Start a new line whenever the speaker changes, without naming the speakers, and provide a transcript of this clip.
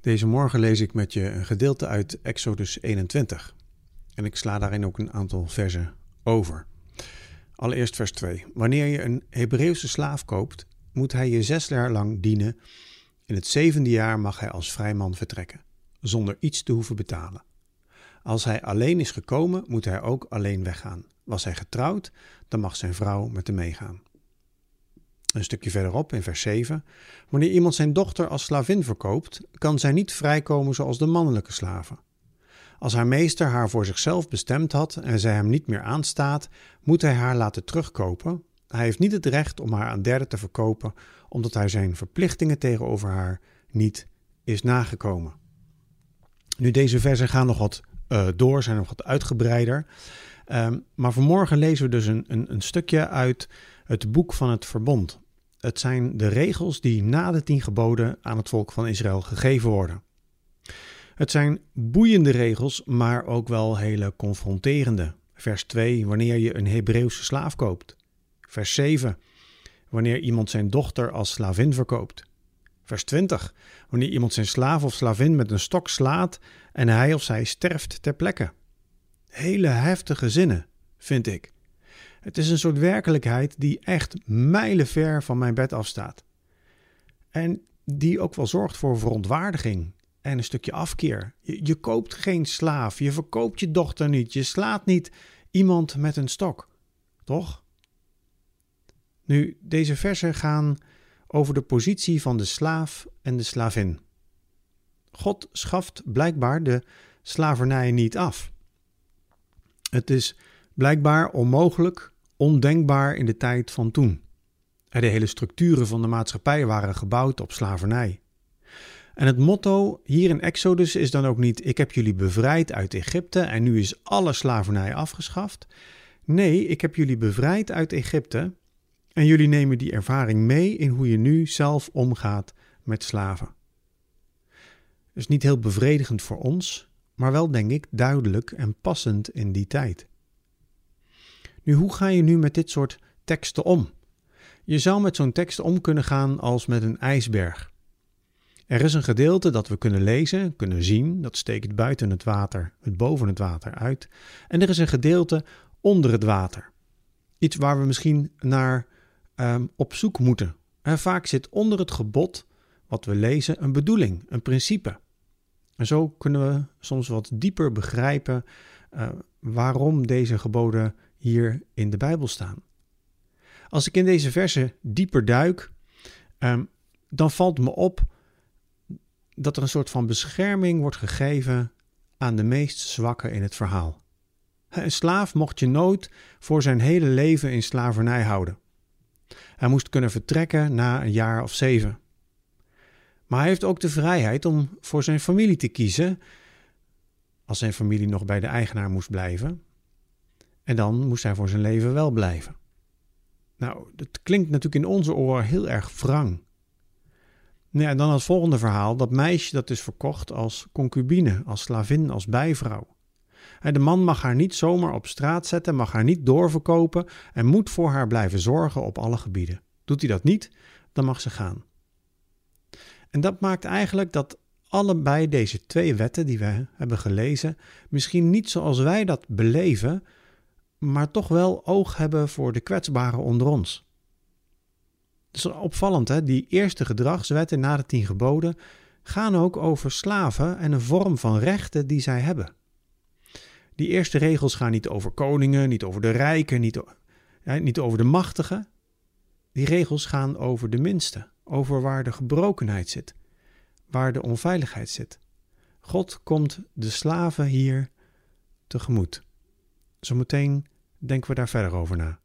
Deze morgen lees ik met je een gedeelte uit Exodus 21. En ik sla daarin ook een aantal versen over. Allereerst vers 2. Wanneer je een Hebreeuwse slaaf koopt, moet hij je zes jaar lang dienen. In het zevende jaar mag hij als vrijman vertrekken, zonder iets te hoeven betalen. Als hij alleen is gekomen, moet hij ook alleen weggaan. Was hij getrouwd, dan mag zijn vrouw met hem meegaan. Een stukje verderop in vers 7. Wanneer iemand zijn dochter als slavin verkoopt, kan zij niet vrijkomen zoals de mannelijke slaven. Als haar meester haar voor zichzelf bestemd had en zij hem niet meer aanstaat, moet hij haar laten terugkopen. Hij heeft niet het recht om haar aan derden te verkopen, omdat hij zijn verplichtingen tegenover haar niet is nagekomen. Nu, deze versen gaan nog wat uh, door, zijn nog wat uitgebreider. Um, maar vanmorgen lezen we dus een, een, een stukje uit het boek van het verbond. Het zijn de regels die na de tien geboden aan het volk van Israël gegeven worden. Het zijn boeiende regels, maar ook wel hele confronterende. Vers 2, wanneer je een Hebreeuwse slaaf koopt. Vers 7, wanneer iemand zijn dochter als slavin verkoopt. Vers 20, wanneer iemand zijn slaaf of slavin met een stok slaat en hij of zij sterft ter plekke. Hele heftige zinnen, vind ik. Het is een soort werkelijkheid die echt mijlenver van mijn bed afstaat. En die ook wel zorgt voor verontwaardiging en een stukje afkeer. Je, je koopt geen slaaf, je verkoopt je dochter niet, je slaat niet iemand met een stok. Toch? Nu, deze versen gaan over de positie van de slaaf en de slavin. God schaft blijkbaar de slavernij niet af. Het is blijkbaar onmogelijk, ondenkbaar in de tijd van toen. De hele structuren van de maatschappij waren gebouwd op slavernij. En het motto hier in Exodus is dan ook niet: Ik heb jullie bevrijd uit Egypte en nu is alle slavernij afgeschaft. Nee, ik heb jullie bevrijd uit Egypte en jullie nemen die ervaring mee in hoe je nu zelf omgaat met slaven. Is niet heel bevredigend voor ons, maar wel denk ik duidelijk en passend in die tijd. Nu, hoe ga je nu met dit soort teksten om? Je zou met zo'n tekst om kunnen gaan als met een ijsberg. Er is een gedeelte dat we kunnen lezen, kunnen zien, dat steekt buiten het water, het boven het water uit. En er is een gedeelte onder het water. Iets waar we misschien naar um, op zoek moeten. En vaak zit onder het gebod wat we lezen een bedoeling, een principe. En zo kunnen we soms wat dieper begrijpen uh, waarom deze geboden hier in de Bijbel staan. Als ik in deze versen dieper duik, um, dan valt me op dat er een soort van bescherming wordt gegeven aan de meest zwakke in het verhaal. Een slaaf mocht je nooit voor zijn hele leven in slavernij houden. Hij moest kunnen vertrekken na een jaar of zeven. Maar hij heeft ook de vrijheid om voor zijn familie te kiezen, als zijn familie nog bij de eigenaar moest blijven. En dan moest hij voor zijn leven wel blijven. Nou, dat klinkt natuurlijk in onze oren heel erg wrang. Nou ja, dan het volgende verhaal. Dat meisje dat is verkocht als concubine, als slavin, als bijvrouw. De man mag haar niet zomaar op straat zetten, mag haar niet doorverkopen en moet voor haar blijven zorgen op alle gebieden. Doet hij dat niet, dan mag ze gaan. En dat maakt eigenlijk dat allebei deze twee wetten die we hebben gelezen, misschien niet zoals wij dat beleven, maar toch wel oog hebben voor de kwetsbaren onder ons. Dat is opvallend, hè? Die eerste gedragswetten na de tien geboden gaan ook over slaven en een vorm van rechten die zij hebben. Die eerste regels gaan niet over koningen, niet over de rijken, niet, niet over de machtigen. Die regels gaan over de minste, over waar de gebrokenheid zit, waar de onveiligheid zit. God komt de slaven hier tegemoet. Zometeen denken we daar verder over na.